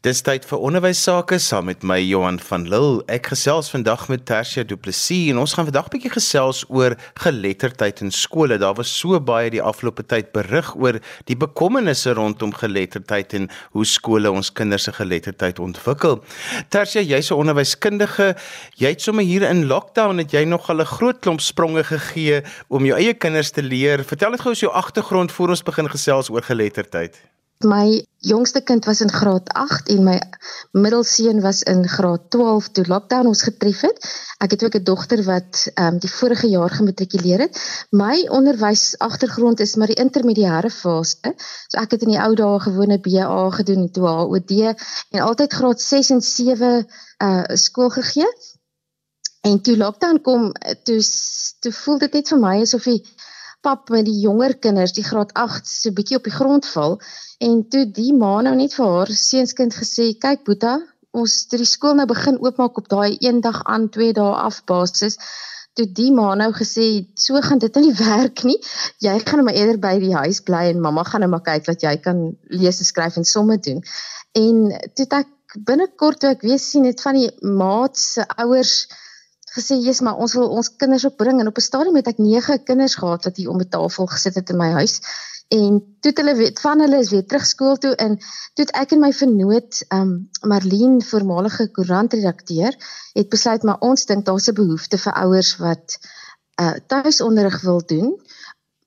Dis tyd vir onderwys sake saam met my Johan van Lille. Ek gesels vandag met Tersia Du Plessis en ons gaan vandag 'n bietjie gesels oor geletterdheid in skole. Daar was so baie die afgelope tyd berig oor die bekommernisse rondom geletterdheid en hoe skole ons kinders se geletterdheid ontwikkel. Tersia, jy's 'n onderwyskundige. Jy het sommer hier in lockdown het jy nog 'n groot klomp spronge gegee om jou eie kinders te leer. Vertel net gou ons jou agtergrond voor ons begin gesels oor geletterdheid. My jongste kind was in graad 8 en my middelseun was in graad 12 toe lockdown ons getref het. Ek het ook 'n dogter wat ehm um, die vorige jaar gematrikuleer het. My onderwys agtergrond is maar die intermediêre fase. So ek het in die ou dae gewone BA gedoen toe HOD en altyd graad 6 en 7 uh skool gegee. En toe lockdown kom, toe toe voel dit net vir my asof die pap met die jonger kinders, die graad 8 so bietjie op die grond val en toe die ma nou net vir haar seunskind gesê, "Kyk Boeta, ons het die skool nou begin oopmaak op daai een dag aan, twee dae af basis." Toe die ma nou gesê, "So gaan dit nie werk nie. Jy gaan nou maar eerder by die huis bly en mamma gaan nou maar kyk dat jy kan lees en skryf en somme doen." En toe ek binnekort toe ek weer sien dit van die maats se ouers gesê jy's maar ons wil ons kinders opbring en op 'n stadium het ek 9 kinders gehad wat hier om 'n tafel gesit het in my huis. En toe hulle weet van hulle is weer terug skool toe en toe ek en my vernoot um Marlene voormalige koerantredakteur het besluit maar ons dink daar's 'n behoefte vir ouers wat uh tuisonderrig wil doen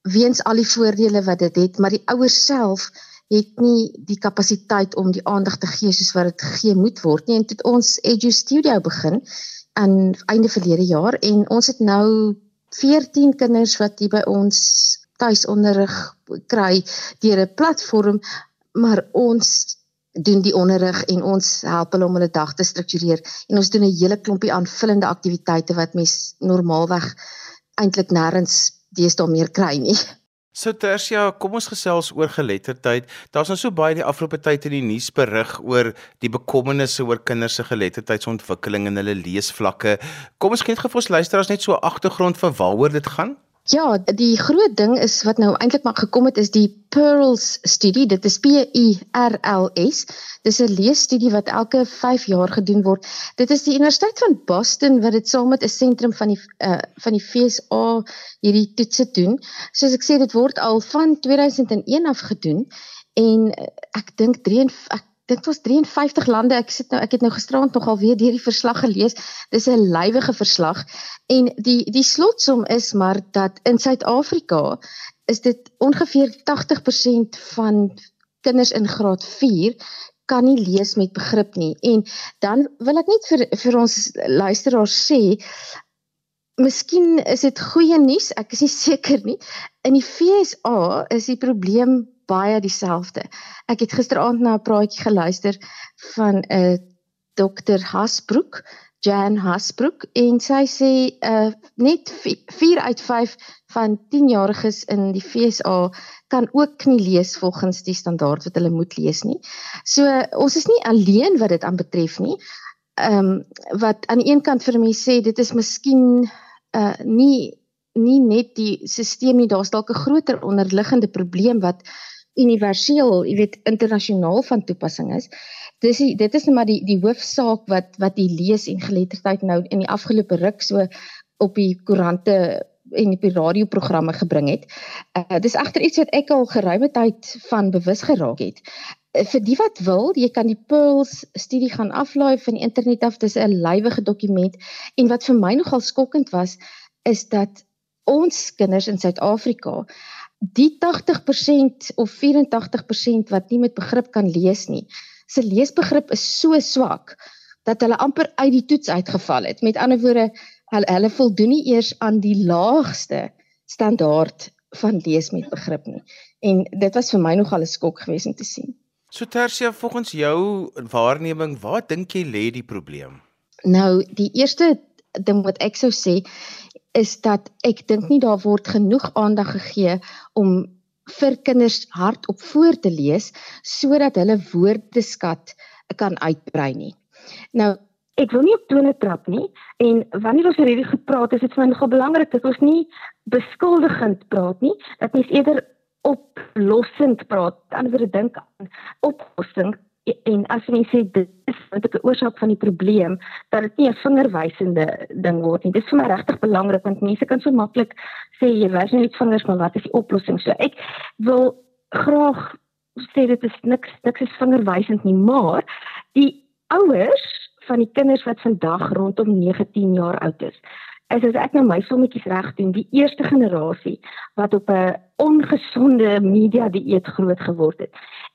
weens al die voordele wat dit het maar die ouers self het nie die kapasiteit om die aandag te gee soos wat dit gegee moet word nie. En toe ons Edu Studio begin aan einde verlede jaar en ons het nou 14 kinders wat hier by ons tuisonderrig kry deur 'n platform maar ons doen die onderrig en ons help hulle om hulle dag te struktureer en ons doen 'n hele klompie aanvullende aktiwiteite wat mens normaalweg eintlik nêrens deesdae meer kry nie. So Tersia, kom ons gesels oor geletterdheid. Daar's nou so baie die afgelope tyd in die nuus berig oor die bekommernisse oor kinders se geletterdheidsontwikkeling en hulle leesvlakke. Kom ons gee net vir ons luisteraars net so 'n agtergrond van waaroor dit gaan. Ja, die groot ding is wat nou eintlik maar gekom het is die Pearls studie. Dit is P U R L S. Dis 'n leesstudie wat elke 5 jaar gedoen word. Dit is die Universiteit van Boston wat dit saam met 'n sentrum van die uh, van die FSA hierdie toetse doen. Soos ek sê, dit word al van 2001 af gedoen en uh, ek dink 3 ek dit was 53 lande. Ek sit nou ek het nou gisterand nog al weer deur die verslag gelees. Dis 'n lywige verslag en die die slotsom is maar dat in Suid-Afrika is dit ongeveer 80% van kinders in graad 4 kan nie lees met begrip nie. En dan wil ek net vir vir ons luisteraars sê Miskien is dit goeie nuus, ek is nie seker nie. In die FSA is die probleem baie dieselfde. Ek het gisteraand na 'n praatjie geluister van 'n uh, dokter Hasbrook, Jan Hasbrook en sy sê uh, net 4 uit 5 van 10-jariges in die FSA kan ook nie lees volgens die standaard wat hulle moet lees nie. So uh, ons is nie alleen wat dit aanbetref nie. Ehm um, wat aan die een kant vir mense sê dit is miskien uh nie nie net die stelsel nie, daar's dalk 'n groter onderliggende probleem wat universeel, jy weet, internasionaal van toepassing is. Dis die, dit is net maar die die hoofsaak wat wat die lees en geletterdheid nou in die afgelope ruk so op die koerante en op die radioprogramme gebring het. Uh, dis egter iets wat ek al geruime tyd van bewus geraak het. Uh, vir die wat wil, jy kan die Pearls studie gaan aflaai van die internet af. Dis 'n lywige dokument en wat vir my nogal skokkend was is dat ons kinders in Suid-Afrika die 80% of 84% wat nie met begrip kan lees nie, se leesbegrip is so swak dat hulle amper uit die toets uitgeval het. Met ander woorde, hulle hulle voldoen nie eers aan die laagste standaard van lees met begrip nie. En dit was vir my nogal 'n skok geweest om te sien. So Tersia, volgens jou waarneming, waar dink jy lê die probleem? Nou, die eerste ding wat ek sou sê is dat ek dink nie daar word genoeg aandag gegee om vir kinders hardop voor te lees sodat hulle woordeskat kan uitbrei nie. Nou Ek wil nie op tone trap nie en wanneer ons hierdie gepraat is dit vir my nogal belangrik dat ons nie beskuldigend praat nie dat mens eerder oplossend praat. Aan die ander dink aan oplossing en as mens sê dit is wat 'n oorsaak van die probleem dat dit nie 'n vingerwysende ding word nie. Dit is vir my regtig belangrik want mense kan so maklik sê jy wys net vingers maar wat is die oplossing? So ek wil graag sê dit is niks niks is vingerwysend nie, maar die ouers van die kinders wat vandag rondom 19 jaar oud is is as ek nou my sommetjies reg doen, die eerste generasie wat op 'n ongesonde media dieet groot geword het.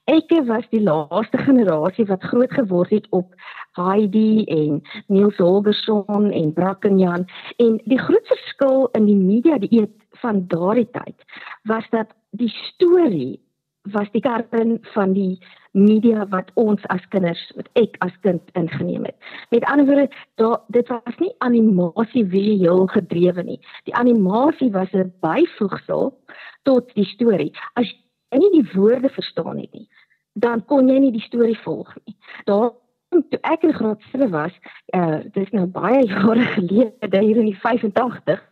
Ek was die laaste generasie wat groot geword het op Heidi en Niels Holgersson en Brackenjan en die groot verskil in die media dieet van daardie tyd was dat die storie was die kern van die media wat ons as kinders wat ek as kind ingeneem het. Met ander woorde, daar dit was nie animasie visueel gedrewe nie. Die animasie was 'n byvoegsel tot die storie. As jy nie die woorde verstaan het nie, dan kon jy nie die storie volg nie. Daar toe ek in graad 7 was, uh dis nou baie jare gelede, hier in die 85,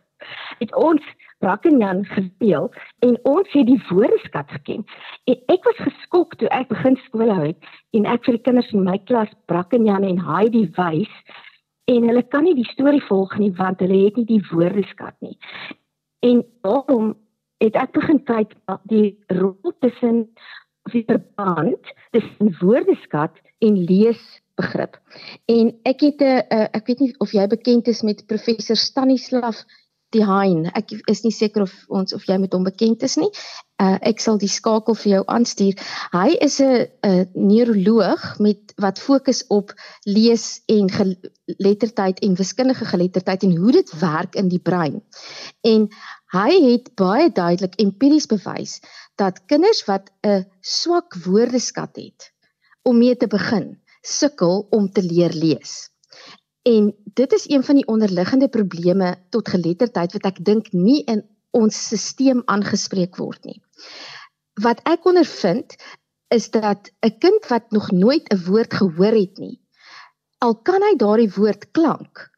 het ons Brackenjan gespeel en ons het die woordeskat geken. En ek was geskok toe ek begin skool hou het en ek vir die kinders in my klas Brackenjan en Heidi wys en hulle kan nie die storie volg nie want hulle het nie die woordeskat nie. En daarom het ek begin kyk na die rol tussen die verband tussen woordeskat en leesbegrip. En ek het 'n ek weet nie of jy bekend is met professor Stanislav die Hein. Ek is nie seker of ons of jy met hom bekend is nie. Uh ek sal die skakel vir jou aanstuur. Hy is 'n neuroloog met wat fokus op lees en geletterdheid en wiskundige geletterdheid en hoe dit werk in die brein. En hy het baie duidelik empiries bewys dat kinders wat 'n swak woordeskat het om mee te begin, sukkel om te leer lees. En dit is een van die onderliggende probleme tot geletterdheid wat ek dink nie in ons stelsel aangespreek word nie. Wat ek ondervind is dat 'n kind wat nog nooit 'n woord gehoor het nie, al kan hy daardie woord klank,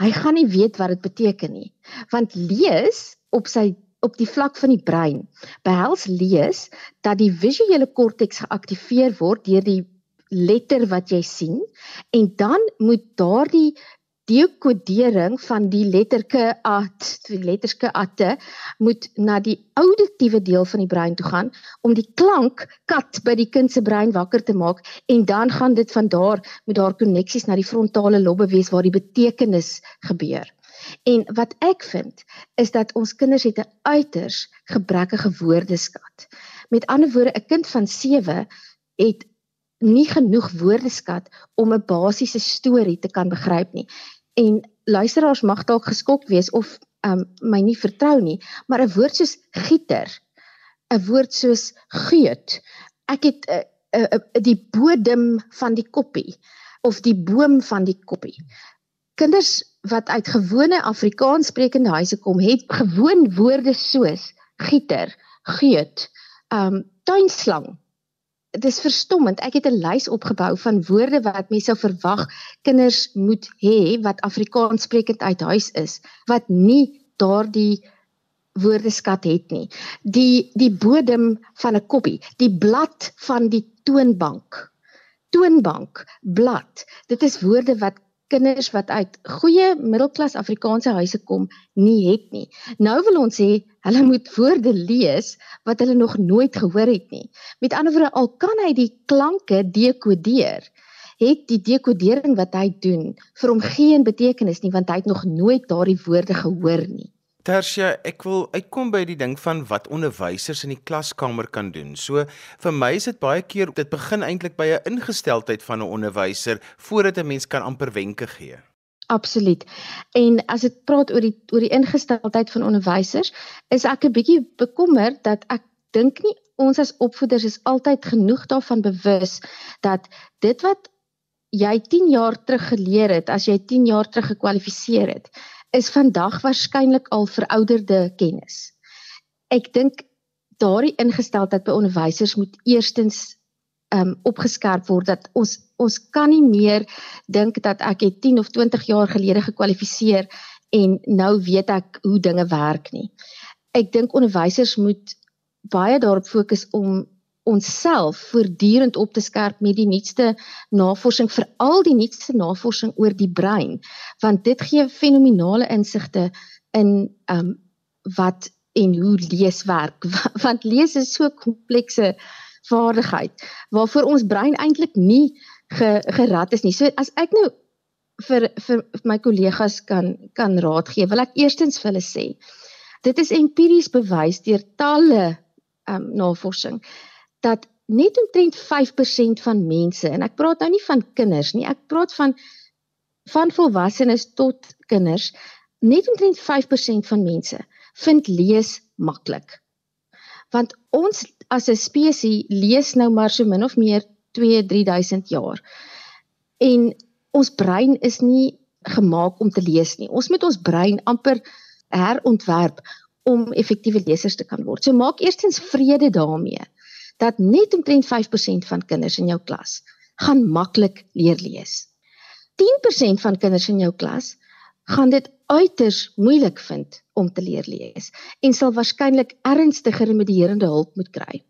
hy gaan nie weet wat dit beteken nie. Want lees op sy op die vlak van die brein behels lees dat die visuele korteks geaktiveer word deur die letter wat jy sien en dan moet daardie dekodering van die letterke at die letterske atte moet na die auditiewe deel van die brein toe gaan om die klank kat by die kind se brein wakker te maak en dan gaan dit van daar met daar koneksies na die frontale lobbe wees waar die betekenis gebeur. En wat ek vind is dat ons kinders het 'n uiters gebrekkige woordeskat. Met ander woorde, 'n kind van 7 het nie genoeg woordeskat om 'n basiese storie te kan begryp nie. En luisteraars mag dalk geskok wees of um my nie vertrou nie, maar 'n woord soos gieter, 'n woord soos geut. Ek het 'n uh, uh, uh, die bodem van die koppie of die boom van die koppie. Kinders wat uit gewone Afrikaans sprekende huise kom, het gewoon woorde soos gieter, geut, um tuinslang dit is verstommend. Ek het 'n lys opgebou van woorde wat mense sou verwag kinders moet hê wat Afrikaans sprekend uit huis is, wat nie daardie woordeskat het nie. Die die bodem van 'n koppie, die blad van die toonbank. Toonbank, blad. Dit is woorde wat kinders wat uit goeie middelklas Afrikaanse huise kom nie het nie. Nou wil ons sê hulle moet woorde lees wat hulle nog nooit gehoor het nie. Met ander woorde al kan hy die klanke dekodeer, het die dekodering wat hy doen vir hom geen betekenis nie want hy het nog nooit daardie woorde gehoor nie. Tersia, ek wil uitkom by die ding van wat onderwysers in die klaskamer kan doen. So vir my is dit baie keer dit begin eintlik by 'n ingesteldheid van 'n onderwyser voordat 'n mens kan amper wenke gee. Absoluut. En as dit praat oor die oor die ingesteldheid van onderwysers, is ek 'n bietjie bekommerd dat ek dink nie ons as opvoeders is altyd genoeg daarvan bewus dat dit wat jy 10 jaar terug geleer het, as jy 10 jaar terug gekwalifiseer het, is vandag waarskynlik al verouderde kennis. Ek dink daardie ingesteldheid by onderwysers moet eerstens um opgeskerp word dat ons ons kan nie meer dink dat ek het 10 of 20 jaar gelede gekwalifiseer en nou weet ek hoe dinge werk nie. Ek dink onderwysers moet baie daarop fokus om onsself voortdurend op te skerp met die nuutste navorsing, veral die nuutste navorsing oor die brein, want dit gee fenominale insigte in ehm um, wat en hoe lees werk, want lees is so komplekse vaardigheid waarvoor ons brein eintlik nie ge, gerad is nie. So as ek nou vir vir my kollegas kan kan raad gee, wil ek eerstens vir hulle sê dit is empiries bewys deur talle um, navorsing dat net omtrent 5% van mense en ek praat nou nie van kinders nie, ek praat van van volwassenes tot kinders, net omtrent 5% van mense vind lees maklik. Want ons as 'n spesies lees nou maar so min of meer 2-3000 jaar. En ons brein is nie gemaak om te lees nie. Ons moet ons brein amper herontwerp om effektiewe lesers te kan word. So maak eerstens vrede daarmee dat net omtrent 5% van kinders in jou klas gaan maklik leer lees. 10% van kinders in jou klas gaan dit uiters moeilik vind om te leer lees en sal waarskynlik ernstige remedierende hulp moet kry.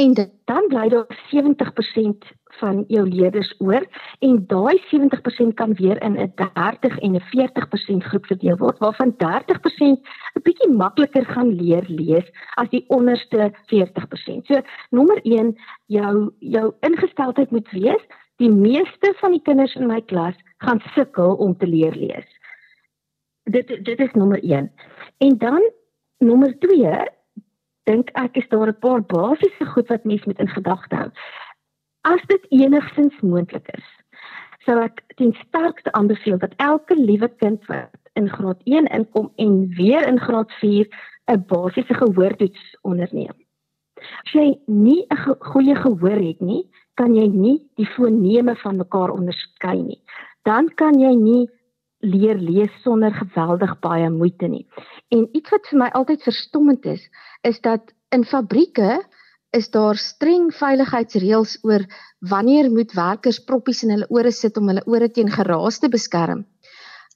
En dit, dan bly daar 70% van jou leerders oor en daai 70% kan weer in 'n 30 en 'n 40% groep verdeel word waarvan 30% 'n bietjie makliker gaan leer lees as die onderste 40%. So nommer 1 jou jou ingesteldheid moet wees die meeste van die kinders in my klas gaan sukkel om te leer lees. Dit dit is nommer 1. En dan nommer 2 dink ek is daar 'n paar basiese goed wat mens moet in gedagte hou. As dit enigstens moontlik is, sou ek ten sterkste aanbeveel dat elke liewe kind wat in graad 1 inkom en weer in graad 4 'n basiese gehoortoets onderneem. As jy nie 'n ge goeie gehoor het nie, kan jy nie die foneme van mekaar onderskei nie. Dan kan jy nie leer lees sonder geweldig baie moeite nie. En iets wat vir my altyd verstommend is, is dat in fabrieke is daar streng veiligheidsreëls oor wanneer moet werkers proppies in hulle ore sit om hulle ore teen geraas te beskerm.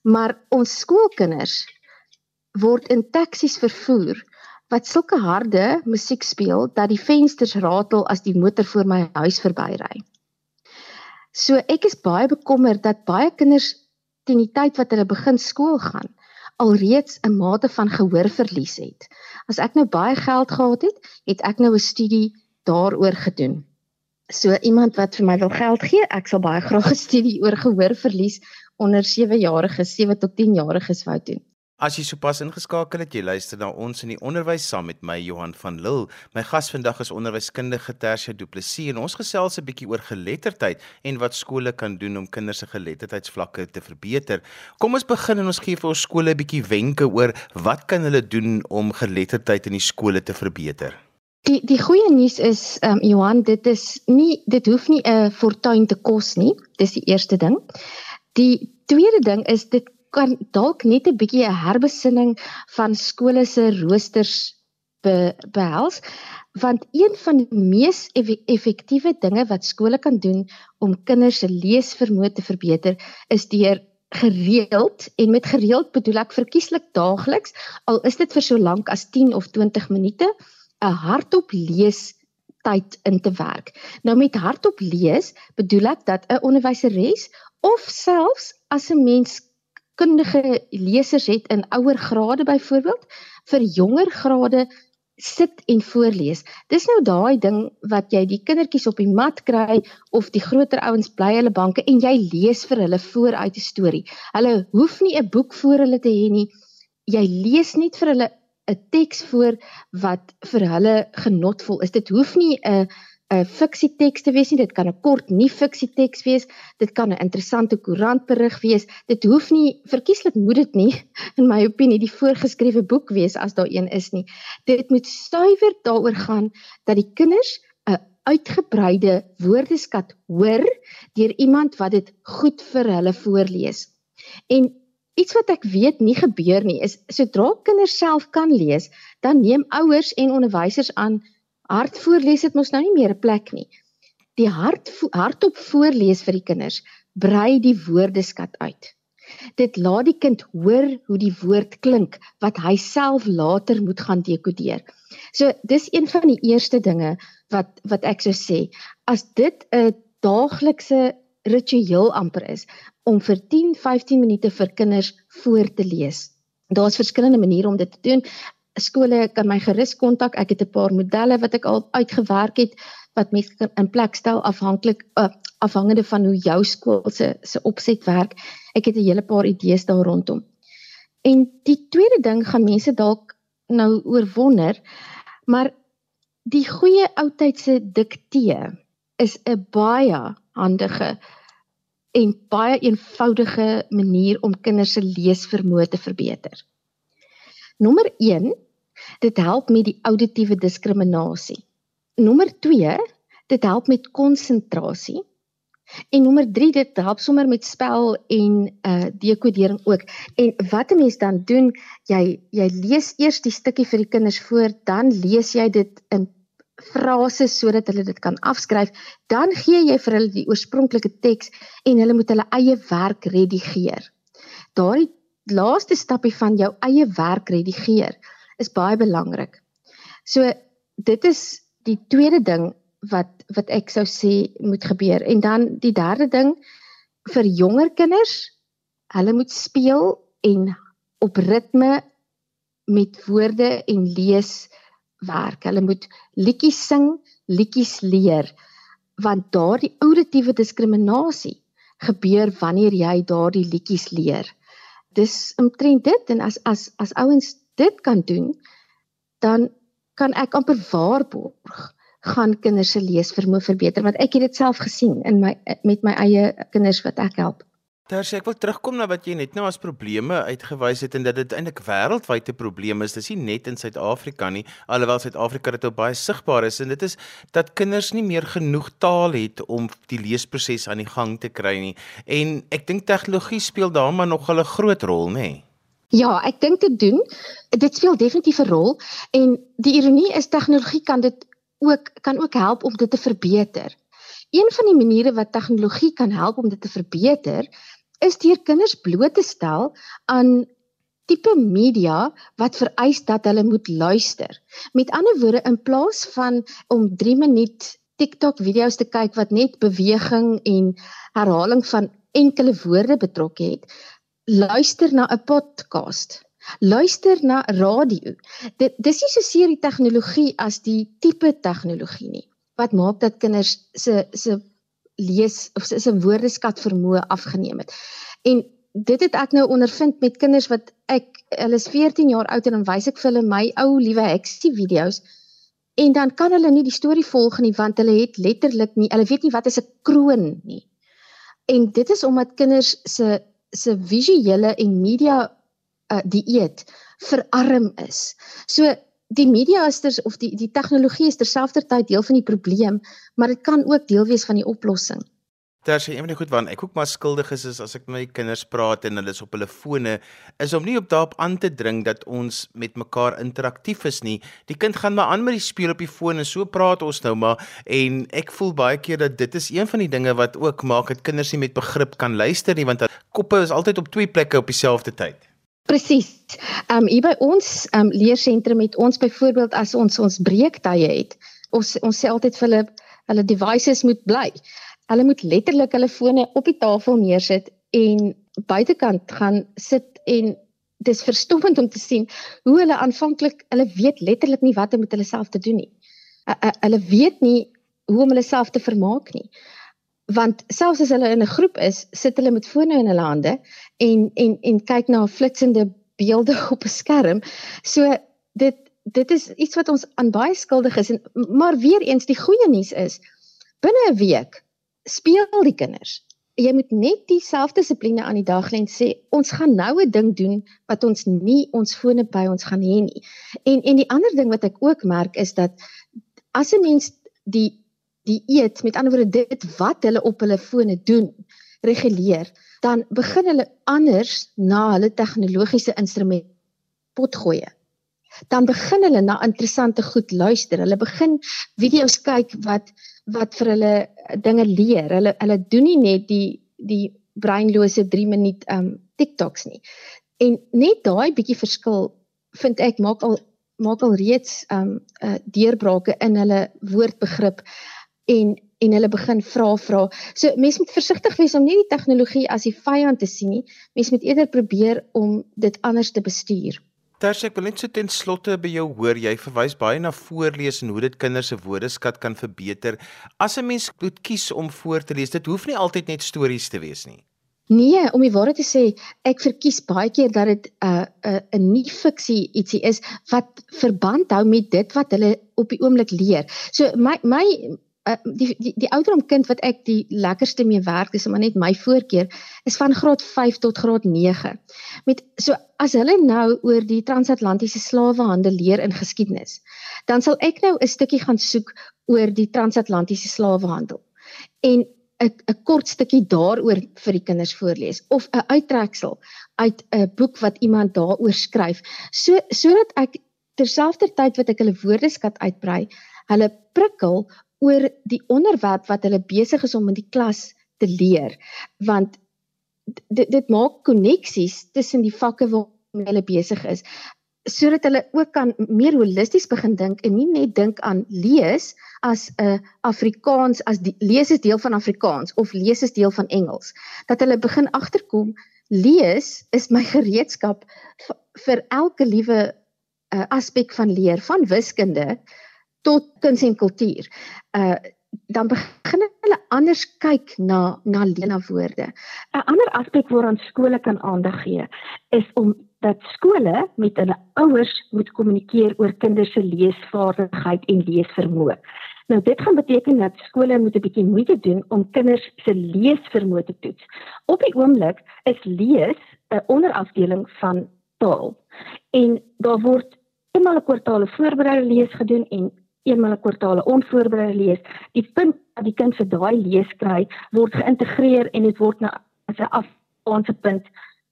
Maar ons skoolkinders word in taksies vervoer wat sulke harde musiek speel dat die vensters ratel as die motor voor my huis verbyry. So ek is baie bekommerd dat baie kinders teen die tyd wat hulle begin skool gaan alreeds 'n mate van gehoorverlies het. As ek nou baie geld gehad het, het ek nou 'n studie daaroor gedoen. So iemand wat vir my wil geld gee, ek sal baie graag 'n studie oor gehoorverlies onder 7-jariges, 7 tot 10 jariges wou doen. As jy sopas ingeskakel het, jy luister na ons in die onderwys saam met my Johan van Lille. My gas vandag is onderwyskundige Tersia Du Plessis en ons gesels 'n bietjie oor geletterdheid en wat skole kan doen om kinders se geletterdheidsvlakke te verbeter. Kom ons begin en ons gee vir ons skole 'n bietjie wenke oor wat kan hulle doen om geletterdheid in die skole te verbeter. Die die goeie nuus is ehm um, Johan, dit is nie dit hoef nie 'n fortuin te kos nie. Dis die eerste ding. Die tweede ding is dit kan dalk net 'n bietjie 'n herbesinning van skole se roosters be, behels want een van die mees effektiewe dinge wat skole kan doen om kinders se leesvermoë te verbeter is deur gereeld en met gereeld bedoel ek verkieslik daagliks al is dit vir so lank as 10 of 20 minute 'n hardop lees tyd in te werk. Nou met hardop lees bedoel ek dat 'n onderwyseres of selfs as 'n mens kundige lesers het in ouer grade byvoorbeeld vir jonger grade sit en voorlees. Dis nou daai ding wat jy die kindertjies op die mat kry of die groter ouens bly hulle banke en jy lees vir hulle vooruit 'n storie. Hulle hoef nie 'n boek voor hulle te hê nie. Jy lees net vir hulle 'n teks voor wat vir hulle genotvol is. Dit hoef nie 'n 'n fiksieteks te wees nie, dit kan 'n kort nie fiksieteks wees, dit kan 'n interessante koerantberig wees. Dit hoef nie verkieslik moet dit nie in my opinie die voorgeskrewe boek wees as daar een is nie. Dit moet suiwer daaroor gaan dat die kinders 'n uitgebreide woordeskat hoor deur iemand wat dit goed vir hulle voorlees. En iets wat ek weet nie gebeur nie is sodra kinders self kan lees, dan neem ouers en onderwysers aan hart voorlees het mos nou nie meer 'n plek nie. Die hart hardop voorlees vir die kinders brei die woordeskat uit. Dit laat die kind hoor hoe die woord klink wat hy self later moet gaan dekodeer. So dis een van die eerste dinge wat wat ek sou sê as dit 'n daaglikse ritueel amper is om vir 10, 15 minute vir kinders voor te lees. Daar's verskillende maniere om dit te doen. Skole kan my gerus kontak. Ek het 'n paar modelle wat ek al uitgewerk het wat mense kan in plek stel afhanklik uh, afhangende van hoe jou skool se se opset werk. Ek het 'n hele paar idees daar rondom. En die tweede ding gaan mense dalk nou oorwonder, maar die goeie oudtydse diktee is 'n baie handige en baie eenvoudige manier om kinders se leesvermoë te verbeter. Nommer 1, dit help met die auditiewe diskriminasie. Nommer 2, dit help met konsentrasie. En nommer 3, dit help sommer met spel en uh dekodering ook. En wat 'n mens dan doen, jy jy lees eers die stukkie vir die kinders voor, dan lees jy dit in frases sodat hulle dit kan afskryf, dan gee jy vir hulle die oorspronklike teks en hulle moet hulle eie werk redigeer. Daardie laaste stapie van jou eie werk redigeer is baie belangrik. So dit is die tweede ding wat wat ek sou sê moet gebeur. En dan die derde ding vir jonger kinders, hulle moet speel en op ritme met woorde en lees werk. Hulle moet liedjies sing, liedjies leer want daardie auditiewe diskriminasie gebeur wanneer jy daardie liedjies leer. Dis omtrent dit en as as as ouens dit kan doen, dan kan ek amper waarborg gaan kinders se leesvermoë verbeter want ek het dit self gesien in my met my eie kinders wat ek help. Tersie, ek wil terugkom na wat jy net nou as probleme uitgewys het en dat dit eintlik wêreldwyd 'n probleem is. Dis nie net in Suid-Afrika nie, alhoewel Suid-Afrika dit ook baie sigbaar is en dit is dat kinders nie meer genoeg taal het om die leesproses aan die gang te kry nie. En ek dink tegnologie speel daar maar nog 'n groot rol, nê? Nee. Ja, ek dink dit doen. Dit speel definitief 'n rol en die ironie is tegnologie kan dit ook kan ook help om dit te verbeter. Een van die maniere wat tegnologie kan help om dit te verbeter, is deur kinders bloot te stel aan tipe media wat vereis dat hulle moet luister. Met ander woorde in plaas van om 3 minuut TikTok video's te kyk wat net beweging en herhaling van enkele woorde betrokke het, luister na 'n podcast. Luister na radio. Dit dis nie so seer die tegnologie as die tipe tegnologie nie. Wat maak dat kinders se se lees of is 'n woordeskat vermoë afgeneem het. En dit het ek nou ondervind met kinders wat ek hulle is 14 jaar oud en dan wys ek vir hulle my ou liewe heksie video's en dan kan hulle nie die storie volg nie want hulle het letterlik nie hulle weet nie wat 'n kroon nie. En dit is omdat kinders se se visuele en media uh, dieet verarm is. So die media is ter, of die die tegnologie is terselfdertyd deel van die probleem, maar dit kan ook deel wees van die oplossing. Daar's een van die goed waaraan ek ook maar skuldig is, is as ek met my kinders praat en hulle is op hulle fone, is om nie op daarop aan te dring dat ons met mekaar interaktief is nie. Die kind gaan maar aan met die speel op die foon en so praat ons nou maar en ek voel baie keer dat dit is een van die dinge wat ook maak dat kinders nie met begrip kan luister nie want koppe is altyd op twee plekke op dieselfde tyd. Presies. Ehm um, hier by ons ehm um, leersentrum het ons byvoorbeeld as ons ons breektye het, ons ons sê altyd vir hulle hulle devices moet bly. Hulle moet letterlik hulle fone op die tafel neersit en buitekant gaan sit en dis verstommend om te sien hoe hulle aanvanklik hulle weet letterlik nie wat om met hulle self te doen nie. Hulle weet nie hoe om hulle self te vermaak nie want selfs as hulle in 'n groep is, sit hulle met fone in hulle hande en en en kyk na flitsende beelde op 'n skerm. So dit dit is iets wat ons aan baie skuldig is en maar weer eens die goeie nuus is binne 'n week speel die kinders. Jy moet net die selfdissipline aan die dag lê en sê ons gaan nou 'n ding doen wat ons nie ons fone by ons gaan hê nie. En en die ander ding wat ek ook merk is dat as 'n mens die die eet, met ander woorde dit wat hulle op hulle fone doen, reguleer, dan begin hulle anders na hulle tegnologiese instrument potgoeie. Dan begin hulle na interessante goed luister. Hulle begin video's kyk wat wat vir hulle dinge leer. Hulle hulle doen nie net die die breinlose 3 minuut um TikToks nie. En net daai bietjie verskil vind ek maak al maak al reeds um uh, deurbrake in hulle woordbegrip en en hulle begin vra vra. So mense moet versigtig wees om nie die tegnologie as die vyand te sien nie. Mense moet eerder probeer om dit anders te bestuur. Tersie, ek wil net so ten slotte by jou hoor, jy verwys baie na voorlees en hoe dit kinders se woordeskat kan verbeter. As 'n mens moet kies om voor te lees, dit hoef nie altyd net stories te wees nie. Nee, om die waarheid te sê, ek verkies baie keer dat dit 'n uh, 'n uh, 'n nie fiksie ietsie is wat verband hou met dit wat hulle op die oomblik leer. So my my uh, die die die ouderdom kind wat ek die lekkerste mee werk is maar net my voorkeur is van graad 5 tot graad 9. Met so as hulle nou oor die transatlantiese slawehandel leer in geskiedenis, dan sal ek nou 'n stukkie gaan soek oor die transatlantiese slawehandel. En 'n 'n kort stukkie daaroor vir die kinders voorlees of 'n uittreksel uit 'n boek wat iemand daaroor skryf so sodat ek terselfdertyd wat ek hulle woordeskat uitbrei hulle prikkel oor die onderwerp wat hulle besig is om in die klas te leer want dit dit maak koneksies tussen die vakke waarmee hulle besig is sodat hulle ook kan meer holisties begin dink en nie net dink aan lees as 'n Afrikaans as die lees is deel van Afrikaans of lees is deel van Engels. Dat hulle begin agterkom lees is my gereedskap vir elke liewe uh, aspek van leer van wiskunde tot kuns en kultuur. Uh dan begin hulle anders kyk na na lena woorde. 'n Ander aspek waaraan skole kan aandag gee is om dat skole met hulle ouers moet kommunikeer oor kinders se leesvaardigheid en leesvermoë. Nou dit gaan beteken dat skole moet 'n bietjie moeite doen om kinders se leesvermoë te toets. Op die oomblik is lees 'n onderafdeling van taal. En daar word eenmal 'n kwartaal voorbereide lees gedoen en eenmal 'n kwartaal onvoorbereide lees. Die punt dat die kind vir daai lees kry, word geïntegreer en dit word na as 'n afhaanse punt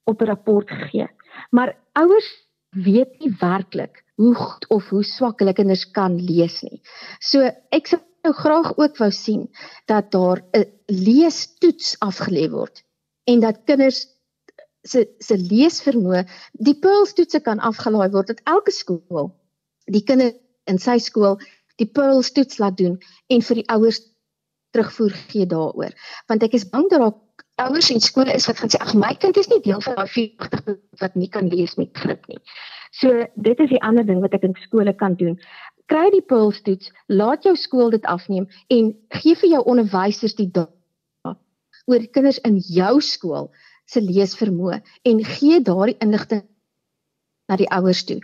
op 'n rapport gegee. Maar ouers weet nie werklik hoe goed of hoe swak hulle kinders kan lees nie. So ek sou nou graag ook wou sien dat daar 'n leestoets afgelê word en dat kinders se se leesvermoë die Pearls toetse kan afgelaai word dat elke skool die kinders in sy skool die Pearls toets laat doen en vir die ouers terugvoer gee daaroor. Want ek is bang dat daar ouers en skole is wat gaan sê ag my kind is nie deel van daai 40 wat nie kan lees met grip nie. So dit is die ander ding wat ek in skole kan doen. Kry die Pearls toets, laat jou skool dit afneem en gee vir jou onderwysers die data oor kinders in jou skool se leesvermoë en gee daardie inligting na die ouers toe.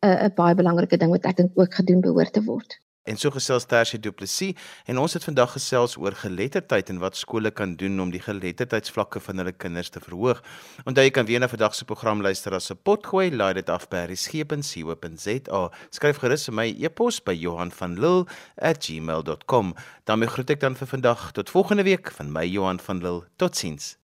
'n baie belangrike ding wat ek dink ook gedoen behoort te word. En so gesels Tersie Du Plessis en ons het vandag gesels oor geletterdheid en wat skole kan doen om die geletterdheidsvlakke van hulle kinders te verhoog. Onthou jy kan weer na vandag se program luister as 'n potgooi, laai dit af by resgep.co.za. Skryf gerus vir my e-pos by Johan van Lille@gmail.com. daarmee groet ek dan vir vandag tot volgende week van my Johan van Lille. Totsiens.